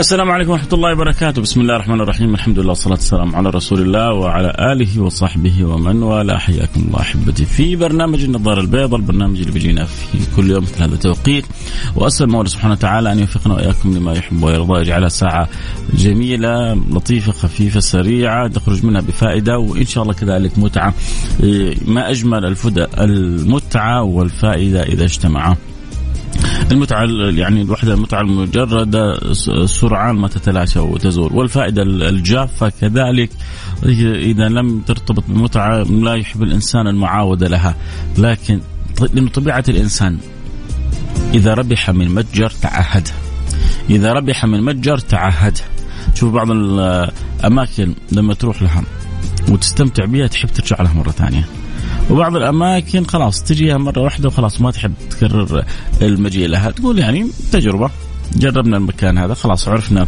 السلام عليكم ورحمة الله وبركاته، بسم الله الرحمن الرحيم، الحمد لله والصلاة والسلام على رسول الله وعلى آله وصحبه ومن والاه، حياكم الله أحبتي. في برنامج النظارة البيضاء، البرنامج اللي بيجينا في كل يوم مثل هذا التوقيت، وأسأل المولى سبحانه وتعالى أن يوفقنا وإياكم لما يحب ويرضى، يجعلها ساعة جميلة لطيفة خفيفة سريعة نخرج منها بفائدة وإن شاء الله كذلك متعة، ما أجمل الفدى المتعة والفائدة إذا اجتمعا. المتعة يعني الوحدة المتعة المجردة سرعان ما تتلاشى وتزول. والفائدة الجافة كذلك إذا لم ترتبط بمتعة لا يحب الإنسان المعاودة لها. لكن لأن طبيعة الإنسان إذا ربح من متجر تعهد. إذا ربح من متجر تعهد. شوف بعض الأماكن لما تروح لها وتستمتع بها تحب ترجع لها مرة ثانية. وبعض الأماكن خلاص تجيها مرة واحدة وخلاص ما تحب تكرر المجيء لها. تقول يعني تجربة جربنا المكان هذا خلاص عرفنا.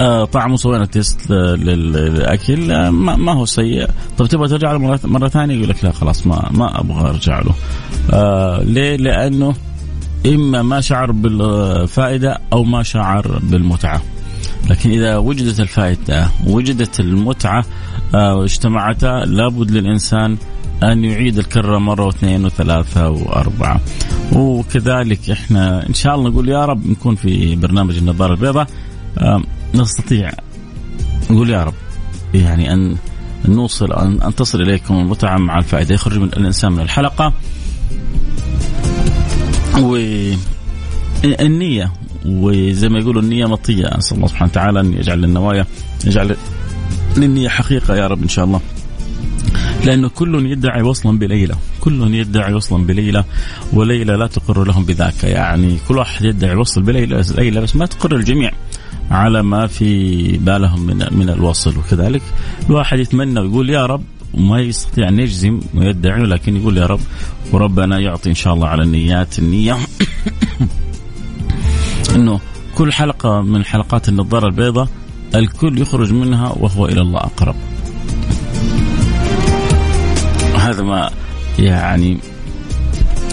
آه طعمه سوينا تيست للأكل آه ما, هو سيء. طب تبغى ترجع له مره, مرة ثانية؟ يقول لك لا خلاص ما ما أبغى أرجع له. آه ليه؟ لأنه إما ما شعر بالفائدة أو ما شعر بالمتعة. لكن إذا وجدت الفائدة وجدت المتعة آه واجتمعتا لابد للإنسان أن يعيد الكرة مرة واثنين وثلاثة وأربعة. وكذلك إحنا إن شاء الله نقول يا رب نكون في برنامج النظارة البيضاء. نستطيع نقول يا رب يعني أن نوصل أن, أن تصل إليكم المتعة مع الفائدة. يخرج من الإنسان من الحلقة. والنية وزي ما يقولوا النية مطية. أسأل الله سبحانه وتعالى أن يجعل النوايا يجعل للنية حقيقة يا رب إن شاء الله. لأنه كل يدعي وصلا بليلى كل يدعي وصلا بليلى وليلى لا تقر لهم بذاك. يعني كل واحد يدعي وصل بليلى ليلى بس ما تقر الجميع على ما في بالهم من من الوصل وكذلك. الواحد يتمنى ويقول يا رب وما يستطيع أن يجزم ويدعي لكن يقول يا رب وربنا يعطي إن شاء الله على النيات. النية. انه كل حلقة من حلقات النظارة البيضاء الكل يخرج منها وهو إلى الله أقرب. هذا ما يعني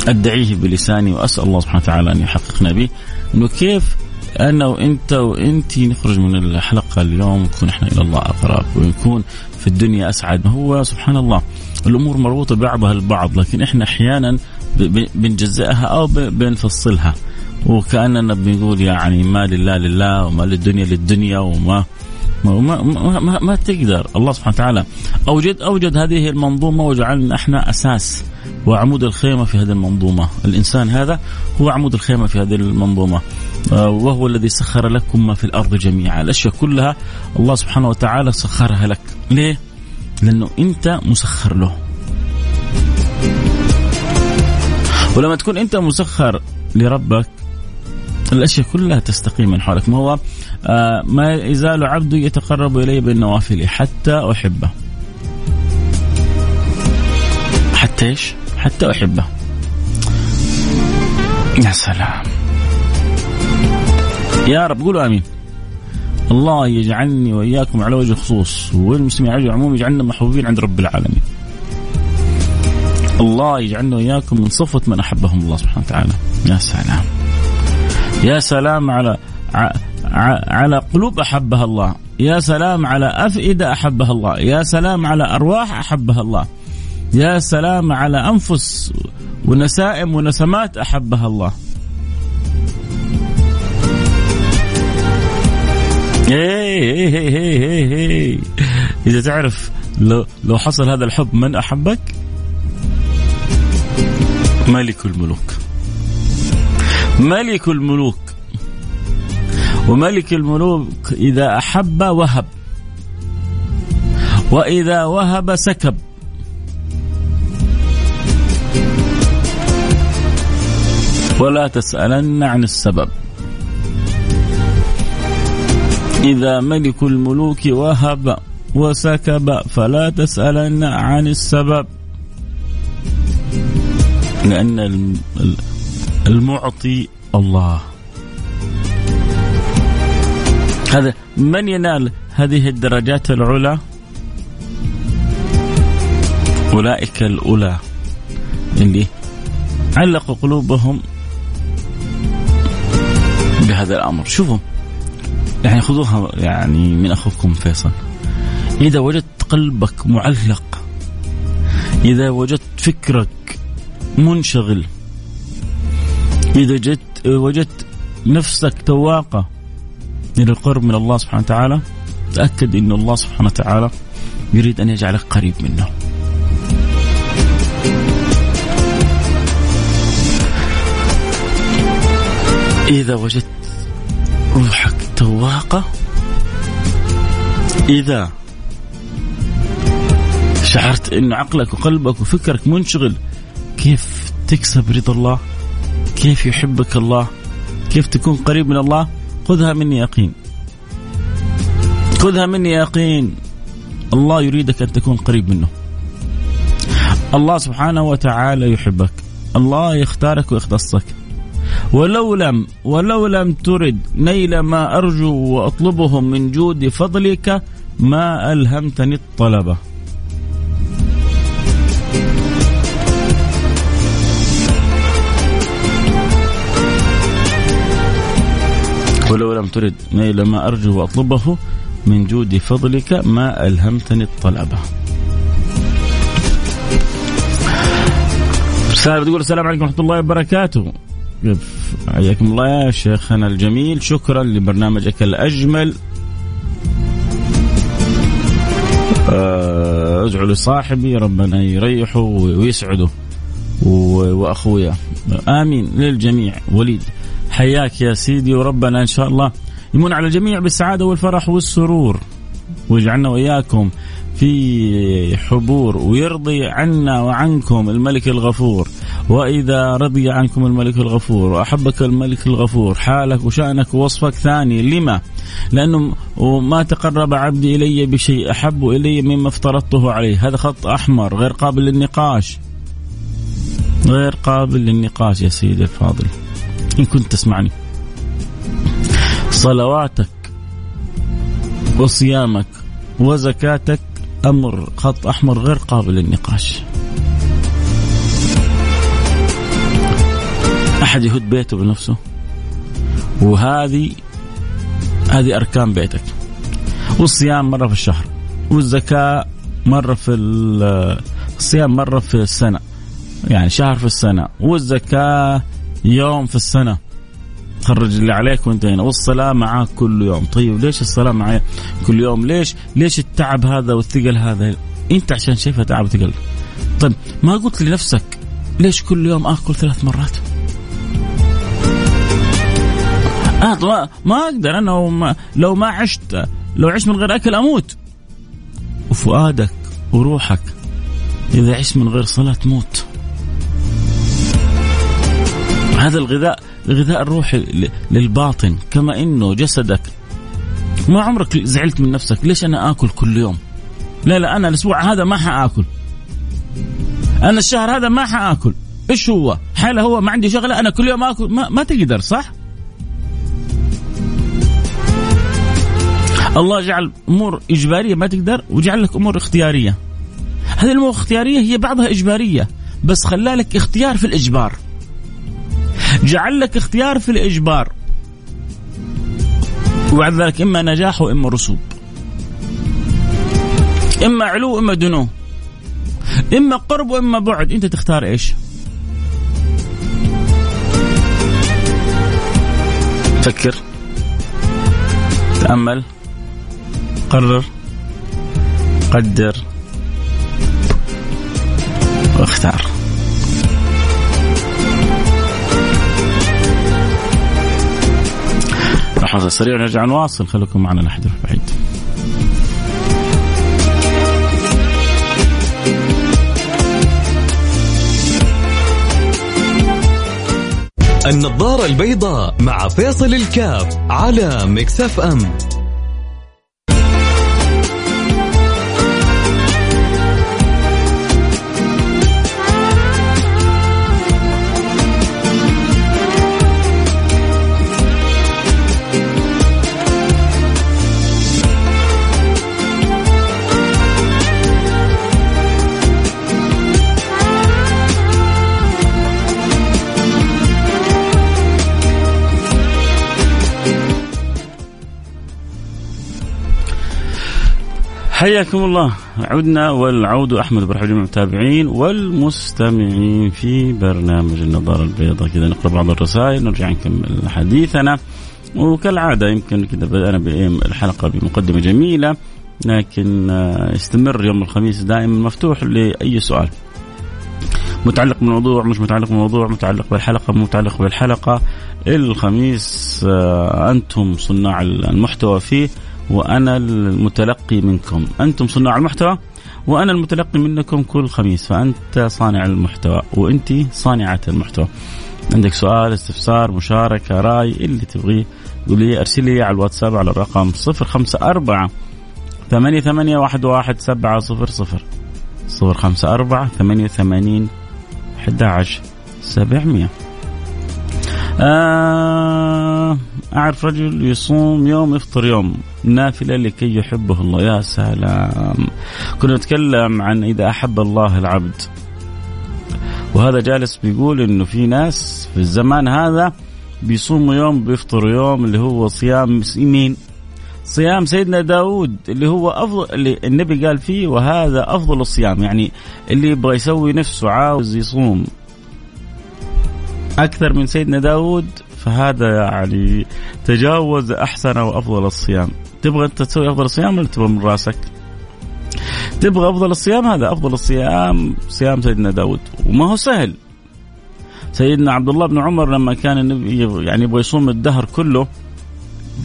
أدعيه بلساني وأسأل الله سبحانه وتعالى أن يحققنا به. إنه كيف أنا وإنت وإنت نخرج من الحلقة اليوم ونكون إحنا إلى الله أقرب ونكون في الدنيا أسعد. هو سبحان الله الأمور مربوطة بعضها البعض لكن إحنا أحيانا بنجزئها أو بنفصلها. وكأننا بنقول يعني ما لله لله وما للدنيا للدنيا وما ما, ما, ما, ما تقدر. الله سبحانه وتعالى اوجد أوجد هذه المنظومة وجعلنا إحنا أساس وعمود الخيمة في هذه المنظومة، الإنسان هذا هو عمود الخيمة في هذه المنظومة. آه، وهو الذي سخر لكم ما في الأرض جميعا، الأشياء كلها الله سبحانه وتعالى سخرها لك، ليه؟ لأنه أنت مسخر له. ولما تكون أنت مسخر لربك الأشياء كلها تستقيم من حولك ما هو آه ما يزال عبدي يتقرب إلي بالنوافل حتى أحبه حتى إيش؟ حتى أحبه يا سلام يا رب قولوا آمين الله يجعلني وإياكم على وجه الخصوص والمسلمين على وجه العموم يجعلنا محبوبين عند رب العالمين. الله يجعلنا وإياكم من صفة من أحبهم الله سبحانه وتعالى. يا سلام. يا سلام على على قلوب أحبها الله. يا سلام على أفئدة أحبها الله. يا سلام على أرواح أحبها الله. يا سلام على أنفس ونسائم ونسمات أحبها الله. هي هي هي إذا تعرف لو لو حصل هذا الحب من أحبك؟ ملك الملوك. ملك الملوك. وملك الملوك إذا أحب وهب. وإذا وهب سكب. ولا تسألن عن السبب. إذا ملك الملوك وهب وسكب فلا تسألن عن السبب. لأن المعطي الله. هذا من ينال هذه الدرجات العلى؟ أولئك الأولى. اللي علقوا قلوبهم بهذا الأمر. شوفوا يعني خذوها يعني من أخوكم فيصل. إذا وجدت قلبك معلق إذا وجدت فكرك منشغل إذا وجدت وجدت نفسك تواقة إلى القرب من الله سبحانه وتعالى تأكد أن الله سبحانه وتعالى يريد أن يجعلك قريب منه. إذا وجدت روحك تواقة إذا شعرت أن عقلك وقلبك وفكرك منشغل كيف تكسب رضا الله؟ كيف يحبك الله؟ كيف تكون قريب من الله؟ خذها مني يقين. خذها مني يقين. الله يريدك أن تكون قريب منه. الله سبحانه وتعالى يحبك. الله يختارك ويختصك. ولو لم ولو لم ترد نيل ما أرجو وأطلبه من جود فضلك ما ألهمتني الطلبة ولو لم ترد نيل ما أرجو وأطلبه من جود فضلك ما ألهمتني الطلبة رسالة تقول السلام عليكم ورحمة الله وبركاته. حياكم الله يا شيخنا الجميل. شكرا لبرنامجك الأجمل. آه، ادعو لصاحبي ربنا يريحه ويسعده وأخويا. آمين للجميع. وليد. حياك يا سيدي وربنا إن شاء الله. يمن على الجميع بالسعادة والفرح والسرور. ويجعلنا وإياكم في حبور ويرضي عنا وعنكم الملك الغفور. وإذا رضي عنكم الملك الغفور وأحبك الملك الغفور حالك وشأنك ووصفك ثاني. لما؟ لأنه ما تقرب عبدي إلي بشيء أحب إلي مما افترضته عليه. هذا خط أحمر غير قابل للنقاش. غير قابل للنقاش يا سيدي الفاضل. إن كنت تسمعني صلواتك وصيامك وزكاتك أمر خط أحمر غير قابل للنقاش. أحد يهد بيته بنفسه وهذه هذه أركان بيتك. والصيام مرة في الشهر والزكاة مرة في الصيام مرة في السنة. يعني شهر في السنة والزكاة يوم في السنة. تخرج اللي عليك وانت هنا. والصلاة معاك كل يوم. طيب ليش الصلاة معي كل يوم؟ ليش؟ ليش التعب هذا والثقل هذا؟ انت عشان شايفها تعب وثقل. طيب ما قلت لنفسك ليش كل يوم آكل ثلاث مرات؟ آه ما, أقدر. أنا وما لو ما عشت لو عشت من غير أكل أموت. وفؤادك وروحك إذا عشت من غير صلاة تموت هذا الغذاء غذاء الروح للباطن كما إنه جسدك. ما عمرك زعلت من نفسك ليش أنا آكل كل يوم؟ لا لا أنا الأسبوع هذا ما حآكل. أنا الشهر هذا ما حآكل. إيش هو؟ حاله هو ما عندي شغلة أنا كل يوم آكل. ما, ما تقدر صح؟ الله جعل أمور إجبارية ما تقدر وجعل لك أمور اختيارية. هذه الأمور الاختيارية هي بعضها إجبارية بس خلالك اختيار في الإجبار. جعل لك اختيار في الإجبار. وبعد ذلك إما نجاح وإما رسوب. إما علو وإما دنو. إما قرب وإما بعد. أنت تختار إيش؟ فكر. تأمل. قرر. قدر. واختار. فاصل سريع ونرجع نواصل. خليكم معنا لا حد بعيد النظارة البيضاء مع فيصل الكاف على مكسف أم. حياكم الله. عدنا والعود أحمد برحب جميع المتابعين والمستمعين في برنامج النظارة البيضاء. كذا نقرأ بعض الرسائل نرجع نكمل حديثنا. وكالعادة يمكن كذا بدانا الحلقة بمقدمة جميلة لكن يستمر يوم الخميس دائما مفتوح لأي سؤال. متعلق بالموضوع مش متعلق بالموضوع متعلق بالحلقة متعلق بالحلقة. الخميس آه، أنتم صناع المحتوى فيه. وأنا المتلقي منكم. أنتم صناع المحتوى وأنا المتلقي منكم كل خميس فأنت صانع المحتوى وأنت صانعة المحتوى. عندك سؤال استفسار مشاركة رأي اللي تبغيه قولي ارسلي على الواتساب على الرقم 054 ثمانية ثمانية واحد واحد سبعة صفر صفر. صفر خمسة أربعة ثمانية ثمانين أحد عشر سبعمية. آه أعرف رجل يصوم يوم يفطر يوم. نافلة لكي يحبه الله. يا سلام. كنا نتكلم عن إذا أحب الله العبد. وهذا جالس بيقول إنه في ناس في الزمان هذا بيصوموا يوم بيفطروا يوم اللي هو صيام مين صيام سيدنا داود اللي هو أفضل اللي النبي قال فيه وهذا أفضل الصيام. يعني اللي يبغى يسوي نفسه عاوز يصوم. أكثر من سيدنا داود فهذا يعني تجاوز أحسن وأفضل الصيام. تبغى أنت تسوي أفضل الصيام ولا تبغى من رأسك؟ تبغى أفضل الصيام هذا أفضل الصيام صيام سيدنا داود. وما هو سهل. سيدنا عبد الله بن عمر لما كان النبي يعني يبغى يصوم الدهر كله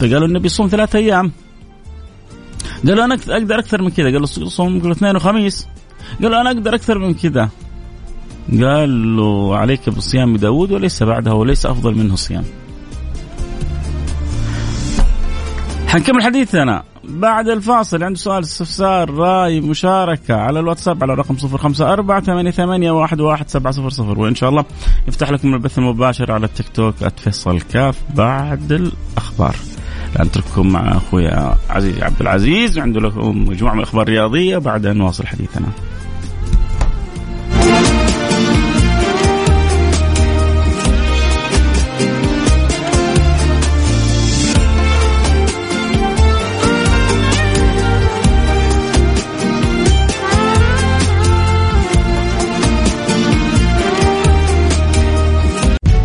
قالوا النبي يصوم ثلاثة أيام. قالوا أنا أقدر أكثر من كذا. قالوا صوم قالوا اثنين وخميس. قالوا أنا أقدر أكثر من كذا. قال له عليك بصيام داود وليس بعده وليس أفضل منه صيام حنكمل حديثنا. بعد الفاصل عنده سؤال استفسار رأي مشاركة على الواتساب على خمسة أربعة ثمانية, وإن شاء الله يفتح لكم البث المباشر على التيك توك @فيصل كاف بعد الأخبار. نترككم مع أخوي عزيز عبد العزيز. عنده لكم مجموعة من الأخبار الرياضية بعد أن نواصل حديثنا.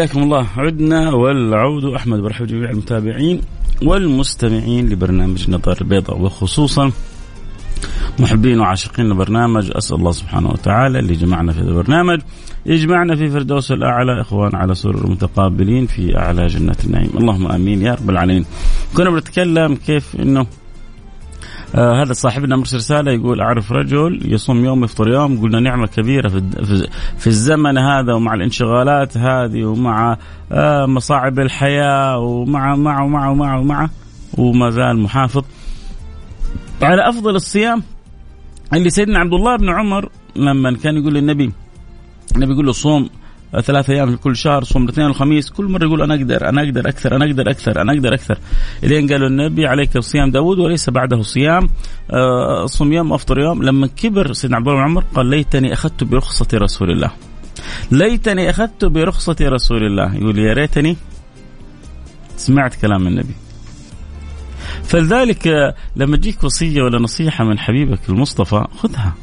حياكم الله. عدنا والعود أحمد. برحب جميع المتابعين والمستمعين لبرنامج النظاره البيضاء وخصوصا محبين وعاشقين البرنامج أسأل الله سبحانه وتعالى اللي جمعنا في هذا البرنامج. يجمعنا في فردوس الأعلى إخوان على سرر متقابلين في أعلى جنات النعيم. اللهم آمين يا رب العالمين. كنا بنتكلم كيف إنه آه هذا صاحبنا مرسل رسالة يقول أعرف رجل يصوم يوم يفطر يوم قلنا نعمة كبيرة في, في الزمن هذا ومع الانشغالات هذه ومع آه مصاعب الحياة ومع مع ومع ومع ومع وما زال محافظ. على أفضل الصيام اللي سيدنا عبد الله بن عمر لما كان يقول للنبي النبي يقول له صوم ثلاثة أيام في كل شهر صوم الاثنين والخميس كل مرة يقول أنا أقدر أنا أقدر أكثر أنا أقدر أكثر أنا أقدر أكثر. إلين قالوا النبي عليك بصيام داود وليس بعده صيام. آه، صوم يوم أفطر يوم. لما كبر سيدنا عبد الله عمر قال ليتني أخذت برخصة رسول الله. ليتني أخذت برخصة رسول الله. يقول يا ريتني سمعت كلام النبي. فلذلك آه، لما تجيك وصية ولا نصيحة من حبيبك المصطفى خذها.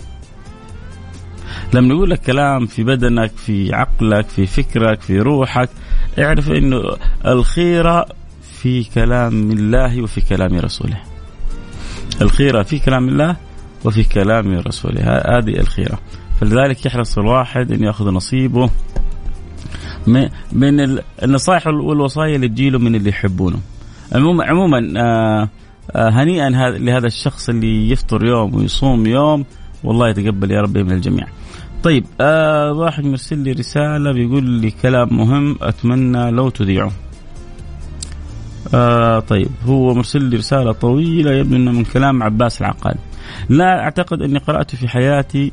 لما يقول لك كلام في بدنك في عقلك في فكرك في روحك. اعرف إنه الخيرة في كلام الله وفي كلام رسوله. الخيرة في كلام الله وفي كلام رسوله. هذه الخيرة. فلذلك يحرص الواحد إن يأخذ نصيبه من النصائح والوصايا اللي تجيله من اللي يحبونه. عموما عموما آه، آه، هنيئا لهذا الشخص اللي يفطر يوم ويصوم يوم والله يتقبل يا ربي من الجميع. طيب آه واحد مرسل لي رسالة بيقول لي كلام مهم أتمنى لو تذيعه. آه طيب هو مرسل لي رسالة طويلة يبدو أنه من كلام عباس العقاد. لا أعتقد أني قرأت في حياتي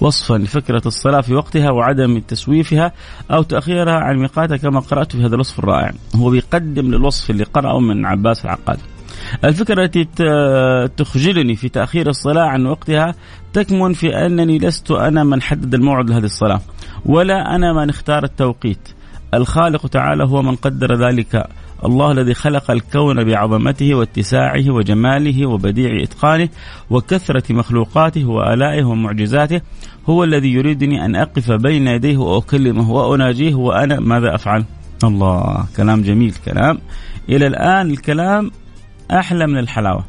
وصفا لفكرة الصلاة في وقتها وعدم تسويفها أو تأخيرها عن ميقاتها كما قرأت في هذا الوصف الرائع. هو بيقدم للوصف اللي قرأه من عباس العقاد. الفكرة التي تخجلني في تأخير الصلاة عن وقتها تكمن في أنني لست أنا من حدد الموعد لهذه الصلاة ولا أنا من اختار التوقيت. الخالق تعالى هو من قدر ذلك. الله الذي خلق الكون بعظمته واتساعه وجماله وبديع إتقانه وكثرة مخلوقاته وآلائه ومعجزاته. هو الذي يريدني أن أقف بين يديه وأكلمه وأناجيه وأنا ماذا أفعل؟ الله كلام جميل كلام. إلى الآن الكلام أحلى من الحلاوة.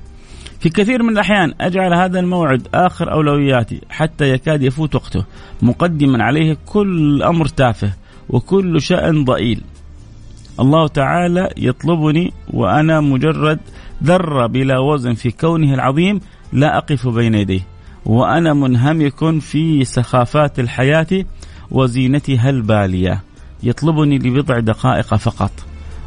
في كثير من الأحيان أجعل هذا الموعد آخر أولوياتي حتى يكاد يفوت وقته مقدما عليه كل أمر تافه وكل شأن ضئيل. الله تعالى يطلبني وأنا مجرد ذرة بلا وزن في كونه العظيم لا أقف بين يديه وأنا منهمك في سخافات الحياة وزينتها البالية يطلبني لبضع دقائق فقط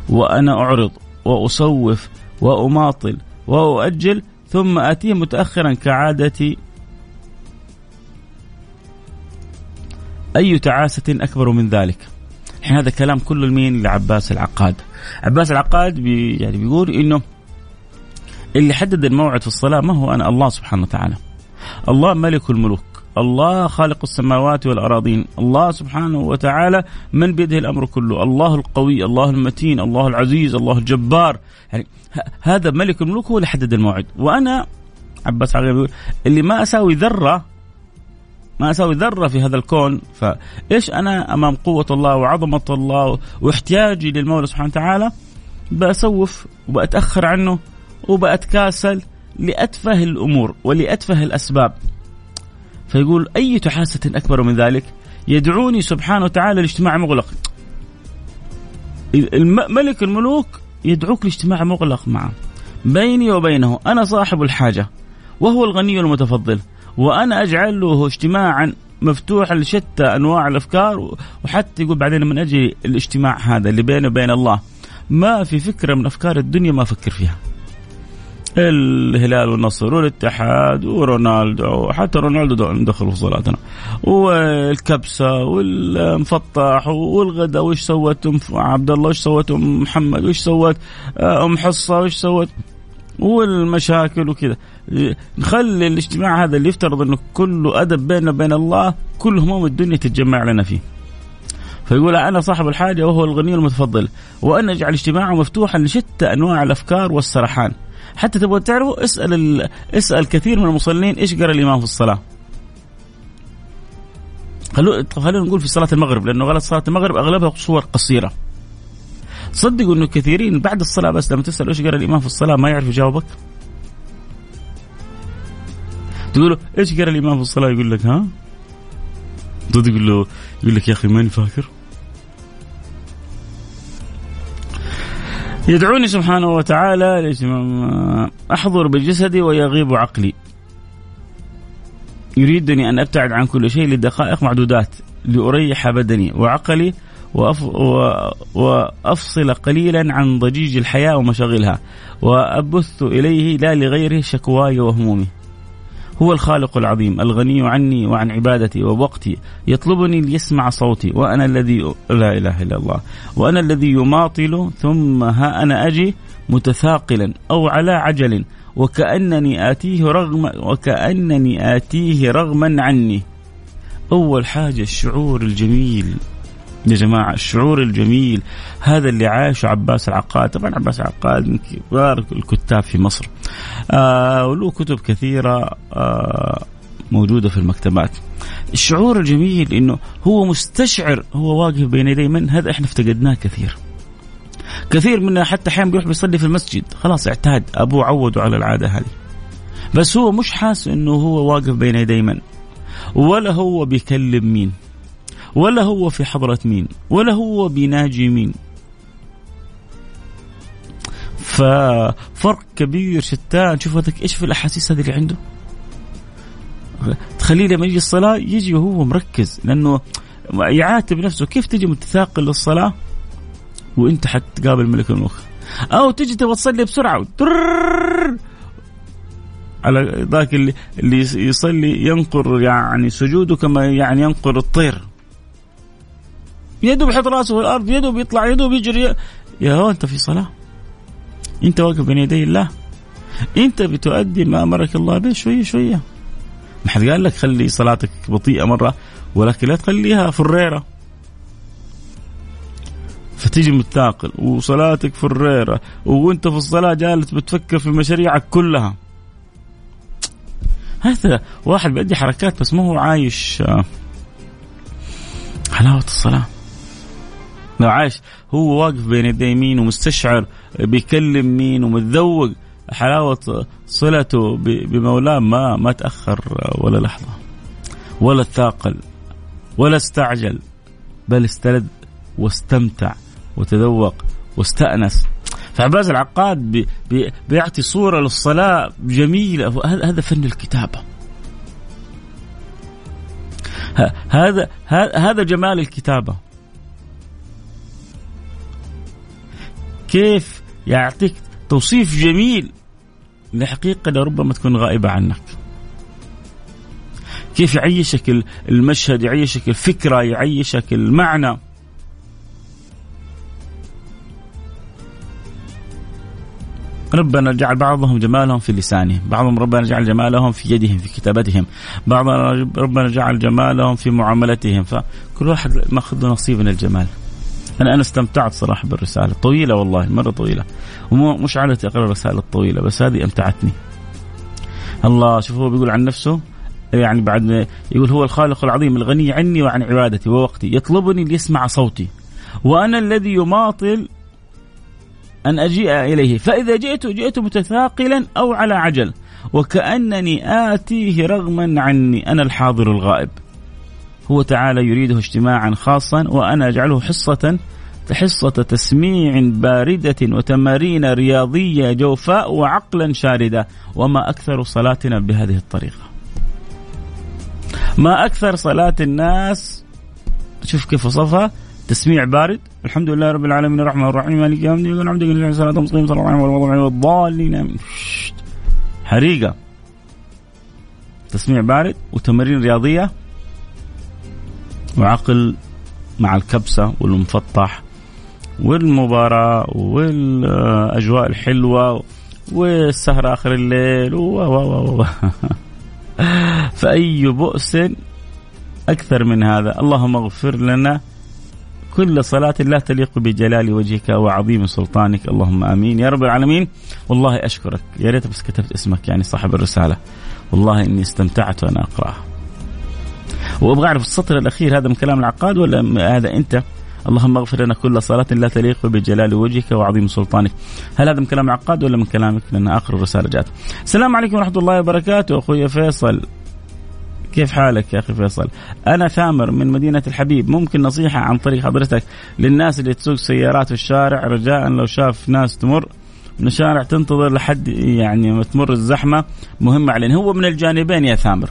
وأنا أعرض واصوف وأماطل وأؤجل ثم آتيه متأخرا كعادتي. أي تعاسة أكبر من ذلك؟ الحين هذا كلام كله لمين لعباس العقاد. عباس العقاد بي يعني بيقول إنه اللي حدد الموعد في الصلاة ما هو أنا؟ الله سبحانه وتعالى. الله ملك الملوك. الله خالق السماوات والأراضين. الله سبحانه وتعالى من بيده الأمر كله. الله القوي الله المتين الله العزيز الله الجبار. يعني هذا ملك الملوك هو اللي حدد الموعد. وأنا عباس عقيل اللي ما أساوي ذرة ما أساوي ذرة في هذا الكون فإيش أنا أمام قوة الله وعظمة الله واحتياجي للمولى سبحانه وتعالى؟ بأسوف وبأتأخر عنه وبأتكاسل لأتفه الأمور ولأتفه الأسباب. فيقول أي حاسة أكبر من ذلك؟ يدعوني سبحانه وتعالى لاجتماع مغلق. ملك الملوك يدعوك لاجتماع مغلق معه. بيني وبينه أنا صاحب الحاجة وهو الغني المتفضل وأنا أجعل له اجتماعا مفتوحا لشتى أنواع الأفكار وحتى يقول بعدين من أجل الاجتماع هذا اللي بيني وبين الله ما في فكرة من أفكار الدنيا ما أفكر فيها. الهلال والنصر والاتحاد ورونالدو وحتى رونالدو دخل في صلاتنا والكبسة والمفطح والغداء وش سوت أم عبد الله وش سوت أم محمد؟ وش سوت آه، أم حصة؟ وش سوت؟ والمشاكل وكذا. نخلي الاجتماع هذا اللي يفترض إنه كله أدب بيننا وبين الله كل هموم الدنيا تتجمع لنا فيه. فيقول أنا صاحب الحاجة وهو الغني المتفضل وأن أجعل اجتماعه مفتوحا لشتى أنواع الأفكار والسرحان. حتى تبغى تعرفوا اسأل ال... اسأل كثير من المصلين إيش قرأ الإمام في الصلاة. خلو... خلونا نقول في صلاة المغرب لأنه غلط صلاة المغرب أغلبها صور قصيرة. صدقوا إنه كثيرين بعد الصلاة بس لما تسأل إيش قرأ الإمام في الصلاة ما يعرف يجاوبك؟ تقول له إيش قرأ الإمام في الصلاة؟ يقول لك ها؟ تقول له يقول لك يا أخي ماني فاكر. يدعوني سبحانه وتعالى أحضر بجسدي ويغيب عقلي. يريدني أن أبتعد عن كل شيء لدقائق معدودات لأريح بدني وعقلي وأف وأفصل قليلا عن ضجيج الحياة ومشاغلها وأبث إليه لا لغيره شكواي وهمومي. هو الخالق العظيم الغني عني وعن عبادتي ووقتي يطلبني ليسمع صوتي وأنا الذي لا إله إلا الله وأنا الذي يماطل ثم ها أنا أجي متثاقلا أو على عجل وكأنني آتيه رغم وكأنني آتيه رغما عني. أول حاجة الشعور الجميل. يا جماعة الشعور الجميل. هذا اللي عاشه عباس العقاد. طبعا عباس العقاد من كبار الكتاب في مصر. آه وله كتب كثيرة آه موجودة في المكتبات. الشعور الجميل إنه هو مستشعر هو واقف بين يدي من هذا إحنا افتقدناه كثير. كثير منا حتى أحيانا بيروح بيصلي في المسجد. خلاص اعتاد أبوه عوده على العادة هذه. بس هو مش حاسس إنه هو واقف بين يدي من. ولا هو بيكلم مين. ولا هو في حضرة مين. ولا هو بيناجي مين. ففرق كبير شتان. شوف هذاك إيش في الأحاسيس هذه اللي عنده؟ تخليه لما يجي الصلاة يجي وهو مركز لأنه يعاتب نفسه. كيف تجي متثاقل للصلاة وأنت حتقابل ملك الملوك؟ أو تجي تبغى تصلي بسرعة على ذاك اللي اللي يصلي ينقر يعني سجوده كما يعني ينقر الطير. يده بيحط رأسه في الأرض يده بيطلع يده بيجري يا هو أنت في صلاة؟ انت واقف بين يدي الله. انت بتؤدي ما أمرك الله به شوية شوية. ما حد قال لك خلي صلاتك بطيئة مرة ولكن لا تخليها فريرة. فتيجي متثاقل وصلاتك فريرة وانت في الصلاة جالس بتفكر في مشاريعك كلها. هذا واحد بيأدي حركات بس ما هو عايش آه، حلاوة لو عايش هو واقف بين يدي مين ومستشعر بيكلم مين ومتذوق. حلاوة صلته بمولاه ما ما تأخر ولا لحظة ولا تثاقل ولا استعجل بل استلذ واستمتع وتذوق واستأنس. فعباس العقاد بي بي بيعطي صورة للصلاة جميلة. هذا فن الكتابة. هذا هذا جمال الكتابة. كيف يعطيك توصيف جميل لحقيقة لربما تكون غائبة عنك. كيف يعيشك المشهد يعيشك الفكرة يعيشك المعنى. ربنا جعل بعضهم جمالهم في لسانهم بعضهم ربنا جعل جمالهم في يدهم في كتابتهم. بعضهم ربنا جعل جمالهم في معاملتهم. فكل واحد ماخذ نصيب من الجمال. أنا أنا استمتعت صراحة بالرسالة. طويلة والله مرة طويلة. ومش عادتي اقرا الرسائل الطويلة بس هذه أمتعتني. الله شوف هو بيقول عن نفسه يعني بعد يقول هو الخالق العظيم الغني عني وعن عبادتي ووقتي. يطلبني ليسمع صوتي. وأنا الذي يماطل أن أجيء إليه. فإذا جئت جئت متثاقلا أو على عجل. وكأنني آتيه رغما عني. أنا الحاضر الغائب. هو تعالى يريده اجتماعا خاصا وأنا أجعله حصة حصة تسميع باردة وتمارين رياضية جوفاء وعقلا شاردة. وما أكثر صلاتنا بهذه الطريقة. ما أكثر صلاة الناس شوف كيف وصفها تسميع بارد. الحمد لله رب العالمين الرحمن الرحيم مالك يوم الدين الحمد لله صلاة مسلم صلى الله عليه وسلم والضالين حريقة. تسميع بارد وتمارين رياضية. وعقل مع الكبسة والمفطح والمباراة والأجواء الحلوة والسهرة آخر الليل و و و. فأي بؤس أكثر من هذا؟ اللهم اغفر لنا كل صلاة لا تليق بجلال وجهك وعظيم سلطانك. اللهم آمين. يا رب العالمين. والله أشكرك. يا ريت بس كتبت اسمك يعني صاحب الرسالة. والله إني استمتعت وأنا أقرأها. وابغى أعرف السطر الأخير هذا من كلام العقاد ولا هذا أنت؟ اللهم اغفر لنا كل صلاة لا تليق بجلال وجهك وعظيم سلطانك. هل هذا من كلام العقاد ولا من كلامك؟ لأن آخر الرسالة جاءت السلام عليكم ورحمة الله وبركاته. أخوي فيصل كيف حالك يا أخي فيصل؟ أنا ثامر من مدينة الحبيب، ممكن نصيحة عن طريق حضرتك للناس اللي تسوق سيارات في الشارع؟ رجاء لو شاف ناس تمر من الشارع تنتظر لحد يعني ما تمر الزحمة مهمه علينا، هو من الجانبين يا ثامر.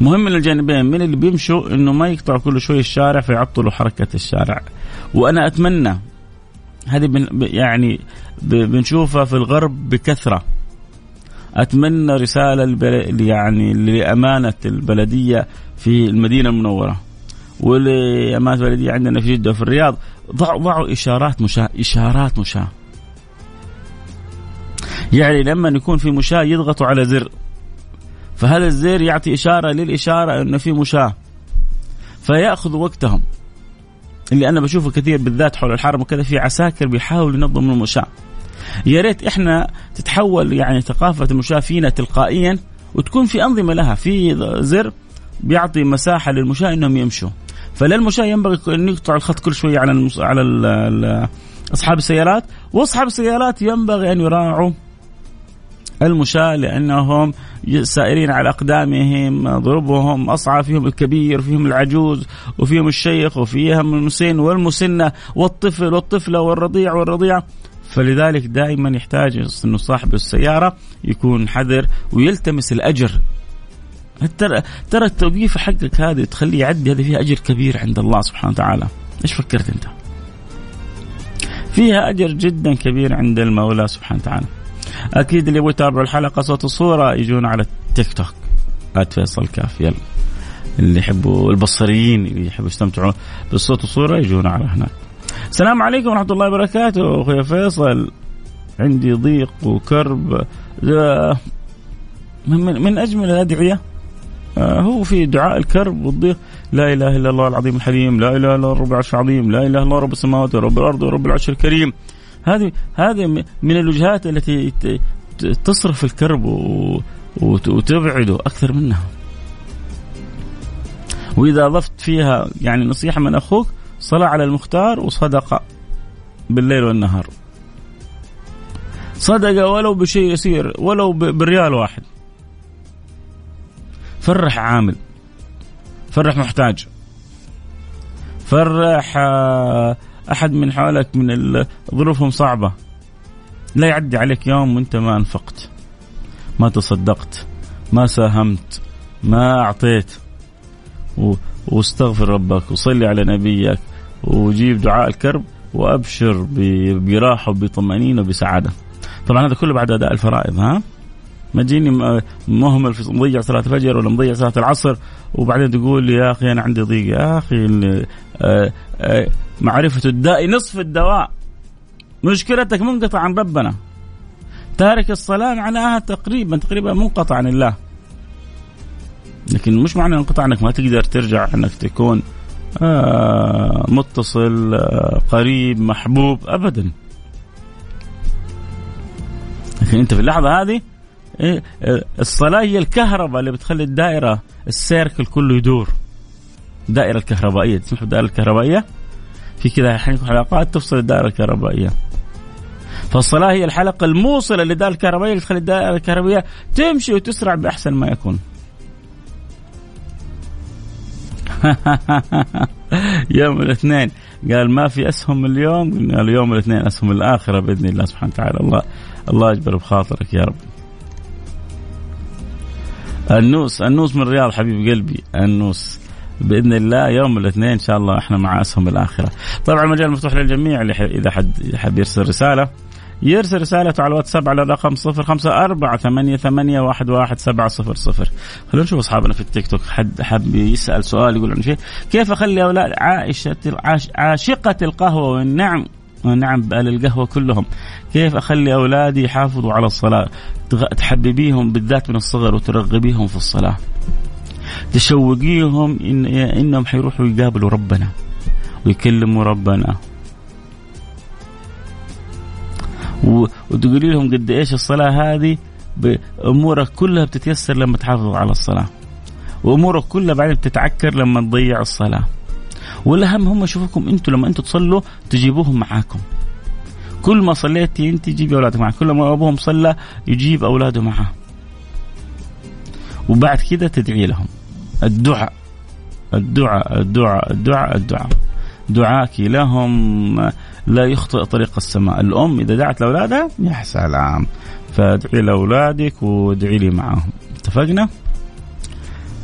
مهم من الجانبين من اللي بيمشوا إنه ما يقطعوا كل شوي الشارع فيعطلوا حركة الشارع. وأنا أتمنى هذه يعني بنشوفها في الغرب بكثرة. أتمنى رسالة البل... يعني لأمانة البلدية في المدينة المنورة. ولأمانة البلدية عندنا في جدة وفي الرياض. ضعوا ضعوا إشارات مشاة إشارات مشاة. يعني لما يكون في مشاة يضغطوا على زر. فهذا الزر يعطي إشارة للإشارة انه في مشاة؟ فياخذوا وقتهم اللي أنا بشوفه كثير بالذات حول الحرم وكذا في عساكر بيحاولوا ينظموا المشاة. يا ريت إحنا تتحول يعني ثقافة المشاة فينا تلقائيا وتكون في أنظمة لها. في زر بيعطي مساحة للمشاة إنهم يمشوا. فللمشاة ينبغي أن يقطع الخط كل شوية على المص... على ال... أصحاب السيارات. وأصحاب السيارات ينبغي أن يراعوا المشاة لأنهم سائرين على أقدامهم ضربهم أصعى فيهم الكبير فيهم العجوز وفيهم الشيخ وفيهم المسن والمسنة والطفل والطفلة والرضيع والرضيعة فلذلك دائما يحتاج إنه صاحب السيارة يكون حذر ويلتمس الأجر. ترى ترى حقك هذه تخليه يعدي هذه فيها أجر كبير عند الله سبحانه وتعالى. إيش فكرت أنت؟ فيها أجر جدا كبير عند المولى سبحانه وتعالى. أكيد اللي يبغوا يتابعوا الحلقة صوت وصورة يجون على التيك توك. فيصل كاف يلا. اللي يحبوا البصريين اللي يحبوا يستمتعوا بالصوت والصورة يجون على هناك. السلام عليكم ورحمة الله وبركاته. أخوي فيصل عندي ضيق وكرب. من, من أجمل الأدعية آه، هو في دعاء الكرب والضيق. لا إله إلا الله العظيم الحليم، لا إله إلا الله رب العرش العظيم، لا إله إلا الله رب السماوات ورب الأرض ورب العرش الكريم. هذه هذه من الوجهات التي تصرف الكرب وتبعده أكثر منها. وإذا اضفت فيها يعني نصيحة من أخوك صلاة على المختار وصدقة بالليل والنهار. صدقة ولو بشيء يسير ولو بريال واحد. فرح عامل. فرح محتاج. فرح أحد من حولك من ظروفهم صعبة لا يعدي عليك يوم وأنت ما أنفقت ما تصدقت ما ساهمت ما أعطيت واستغفر ربك وصلي على نبيك وجيب دعاء الكرب وأبشر براحة وبطمأنينة وبسعادة. طبعا هذا كله بعد أداء الفرائض ها؟ ما تجيني مهمل في مضيع صلاة الفجر ولا مضيع صلاة العصر وبعدين تقول لي يا أخي أنا عندي ضيق يا أخي معرفة الداء نصف الدواء. مشكلتك منقطع عن ربنا. تارك الصلاة معناها تقريبا تقريبا منقطع عن الله. لكن مش معنى انقطاع انك ما تقدر ترجع انك تكون آه متصل آه قريب محبوب ابدا. لكن أنت في اللحظة هذه إيه آه، الصلاة هي الكهرباء اللي بتخلي الدائرة السيركل كله يدور. الدائره الكهربائية. تسمح بالدائرة الكهربائية؟ في كذا حلقات تفصل الدائرة الكهربائية. فالصلاة هي الحلقة الموصلة للدائرة الكهربائية اللي تخلي الدائرة الكهربائية تمشي وتسرع بأحسن ما يكون. يوم الاثنين. قال ما في أسهم اليوم؟ قال يوم الاثنين أسهم الآخرة بإذن الله سبحانه وتعالى. الله الله يجبر بخاطرك يا رب. النوس النوس من الرياض حبيب قلبي. النوس. بإذن الله يوم الاثنين إن شاء الله إحنا مع أسهم الآخرة. طبعا المجال مفتوح للجميع اللي إذا حد حب يرسل رسالة. يرسل رسالته على الواتساب على الرقم صفر خمسة أربعة ثمانية, ثمانية واحد, واحد سبعة صفر صفر. خلونا نشوف أصحابنا في التيك توك. حد حب يسأل سؤال يقول عن شيء. كيف أخلي أولاد عائشة عاشقة القهوة والنعم؟ ونعم بأهل القهوة كلهم. كيف أخلي أولادي يحافظوا على الصلاة؟ تحببيهم بالذات من الصغر وترغبيهم في الصلاة. تشوقيهم إن إنهم حيروحوا يقابلوا ربنا ويكلموا ربنا. وتقولي لهم قد إيش الصلاة هذه؟ أمورك كلها بتتيسر لما تحافظ على الصلاة. وأمورك كلها بعدين بتتعكر لما تضيع الصلاة. والأهم هم يشوفوكم أنتم لما أنتم تصلوا تجيبوهم معاكم. كل ما صليتي انت جيبي أولادك معك كل ما أبوهم صلى يجيب أولاده معه وبعد كده تدعي لهم. الدعاء. الدعاء الدعاء الدعاء الدعاء. دعاك لهم لا يخطئ طريق السماء. الأم إذا دعت لأولادها يا سلام. فادعي لأولادك وادعي لي معاهم اتفقنا؟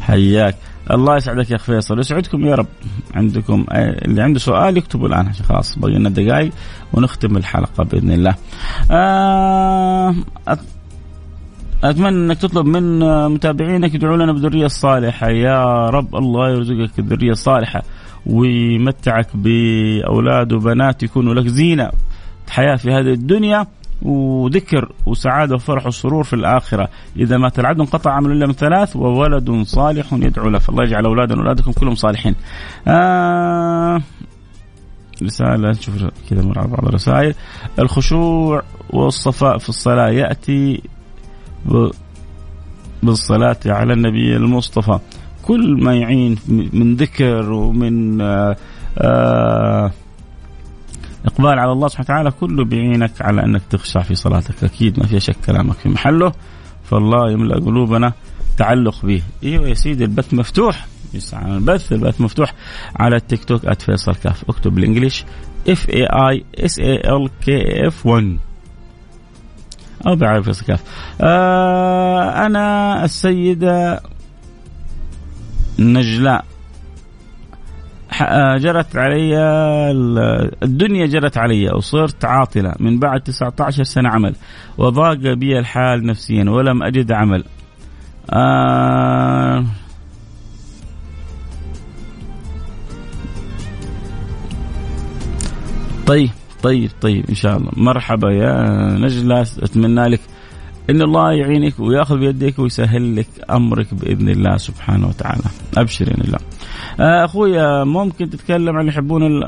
حياك. الله يسعدك يا اخ فيصل. يسعدكم يا رب. عندكم اللي عنده سؤال يكتبوا الآن خلاص بقي لنا دقائق ونختم الحلقة بإذن الله. آه أتمنى إنك تطلب من متابعينك يدعوا لنا بالذريه الصالحه يا رب الله يرزقك الذريه الصالحه ويمتعك بأولاد وبنات يكونوا لك زينة. حياة في هذه الدنيا وذكر وسعادة وفرح وسرور في الآخرة. إذا مات العبد انقطع عمل إلا من ثلاث وولد صالح يدعو له فالله يجعل أولادنا وأولادكم كلهم صالحين. آه رسالة نشوف كذا مر على بعض الرسائل. الخشوع والصفاء في الصلاة يأتي بالصلاة على النبي المصطفى. كل ما يعين من ذكر ومن آه آه إقبال على الله سبحانه وتعالى كله بيعينك على أنك تخشع في صلاتك. أكيد ما في شك كلامك في محله. فالله يملأ قلوبنا تعلق به. أيوه يا سيدي البث مفتوح. يسعى البث البث مفتوح على التيك توك @فيصل كاف اكتب بال English F A I S A L K F 1 أو بعرف كاف آه أنا السيدة نجلاء آه، جرت علي الدنيا جرت علي وصرت عاطلة من بعد 19 سنة عمل وضاق بي الحال نفسيا ولم أجد عمل. آه طيب. طيب طيب إن شاء الله. مرحبا يا نجلة أتمنى لك إن الله يعينك ويأخذ بيدك ويسهل لك أمرك بإذن الله سبحانه وتعالى. أبشر إن الله. آه أخوي ممكن تتكلم عن اللي يحبون ال...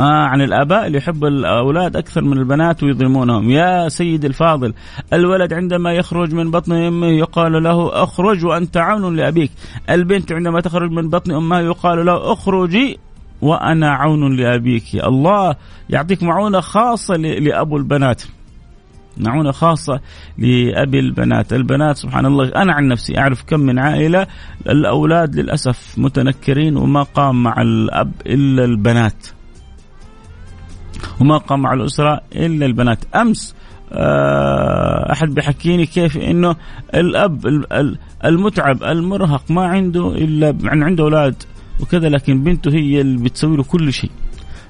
آه عن الآباء اللي يحب الأولاد أكثر من البنات ويظلمونهم. يا سيد الفاضل الولد عندما يخرج من بطن أمه يقال له أخرج وأنت عون لأبيك. البنت عندما تخرج من بطن أمها يقال له أخرجي وأنا عون لأبيك. الله يعطيك معونة خاصة لأبو البنات. معونة خاصة لأبي البنات. البنات سبحان الله أنا عن نفسي أعرف كم من عائلة الأولاد للأسف متنكرين وما قام مع الأب إلا البنات. وما قام مع الأسرة إلا البنات. أمس آه، أحد بيحكيني كيف إنه الأب المتعب المرهق ما عنده إلا عنده أولاد. وكذا لكن بنته هي اللي بتسوي له كل شيء.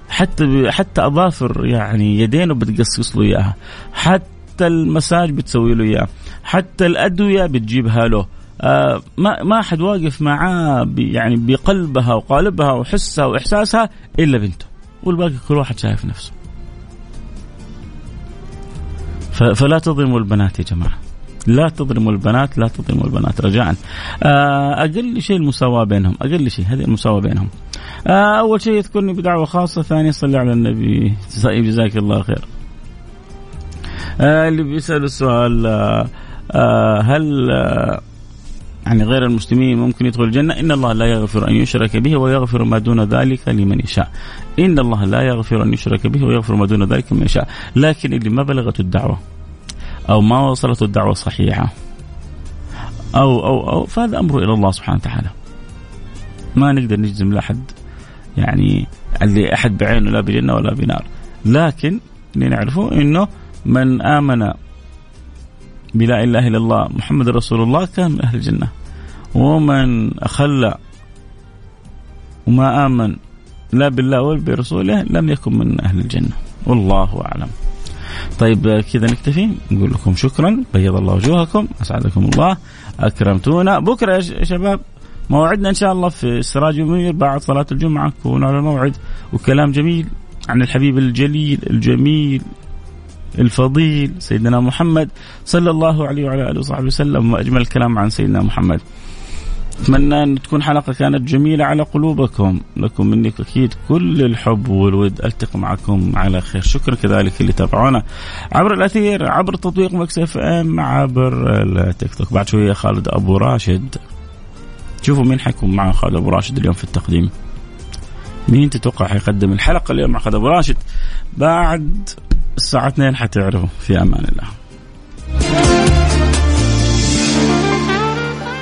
حتى حتى أظافر يعني يدينه بتقصقص له إياها. حتى حتى المساج بتسوي له اياه حتى الأدوية بتجيبها له. آه ما ما حد واقف معاه يعني بقلبها وقالبها وحسها وإحساسها إلا بنته. والباقي كل واحد شايف نفسه. فلا تظلموا البنات يا جماعة. لا تظلموا البنات لا تظلموا البنات. رجاء. آه أقل شيء المساواة بينهم أقل شيء هذه المساواة بينهم. آه أول شيء يذكرني بدعوة خاصة ثاني صلي على النبي. جزاك الله خير. آه اللي بيسأل السؤال هل يعني غير المسلمين ممكن يدخل الجنة؟ إن الله لا يغفر أن يشرك به ويغفر ما دون ذلك لمن يشاء. إن الله لا يغفر أن يشرك به ويغفر ما دون ذلك لمن يشاء. لكن اللي ما بلغته الدعوة أو ما وصلته الدعوة الصحيحة. أو أو أو فهذا أمره إلى الله سبحانه وتعالى. ما نقدر نجزم لأحد يعني اللي أحد بعينه لا بجنة ولا بنار. لكن اللي نعرفه إنه من آمن بلا إله إلا الله محمد رسول الله كان من أهل الجنة. ومن أخل وما آمن لا بالله ولا برسوله لم يكن من أهل الجنة. والله أعلم. طيب كذا نكتفي نقول لكم شكرا بيض الله وجوهكم أسعدكم الله أكرمتونا. بكرة يا شباب موعدنا إن شاء الله في سراج منير بعد صلاة الجمعة. كونوا على موعد وكلام جميل عن الحبيب الجليل الجميل الفضيل سيدنا محمد صلى الله عليه وعلى آله وصحبه وسلم وأجمل الكلام عن سيدنا محمد. أتمنى أن تكون حلقة كانت جميلة على قلوبكم، لكم مني أكيد كل الحب والود، ألتقي معكم على خير، شكرا كذلك اللي تابعونا عبر الأثير، عبر تطبيق مكس إف إم، عبر التيك توك، بعد شوية خالد أبو راشد. شوفوا مين حيكون مع خالد أبو راشد اليوم في التقديم. مين تتوقع حيقدم الحلقة اليوم مع خالد أبو راشد؟ بعد الساعة 2 حتعرفوا. في أمان الله.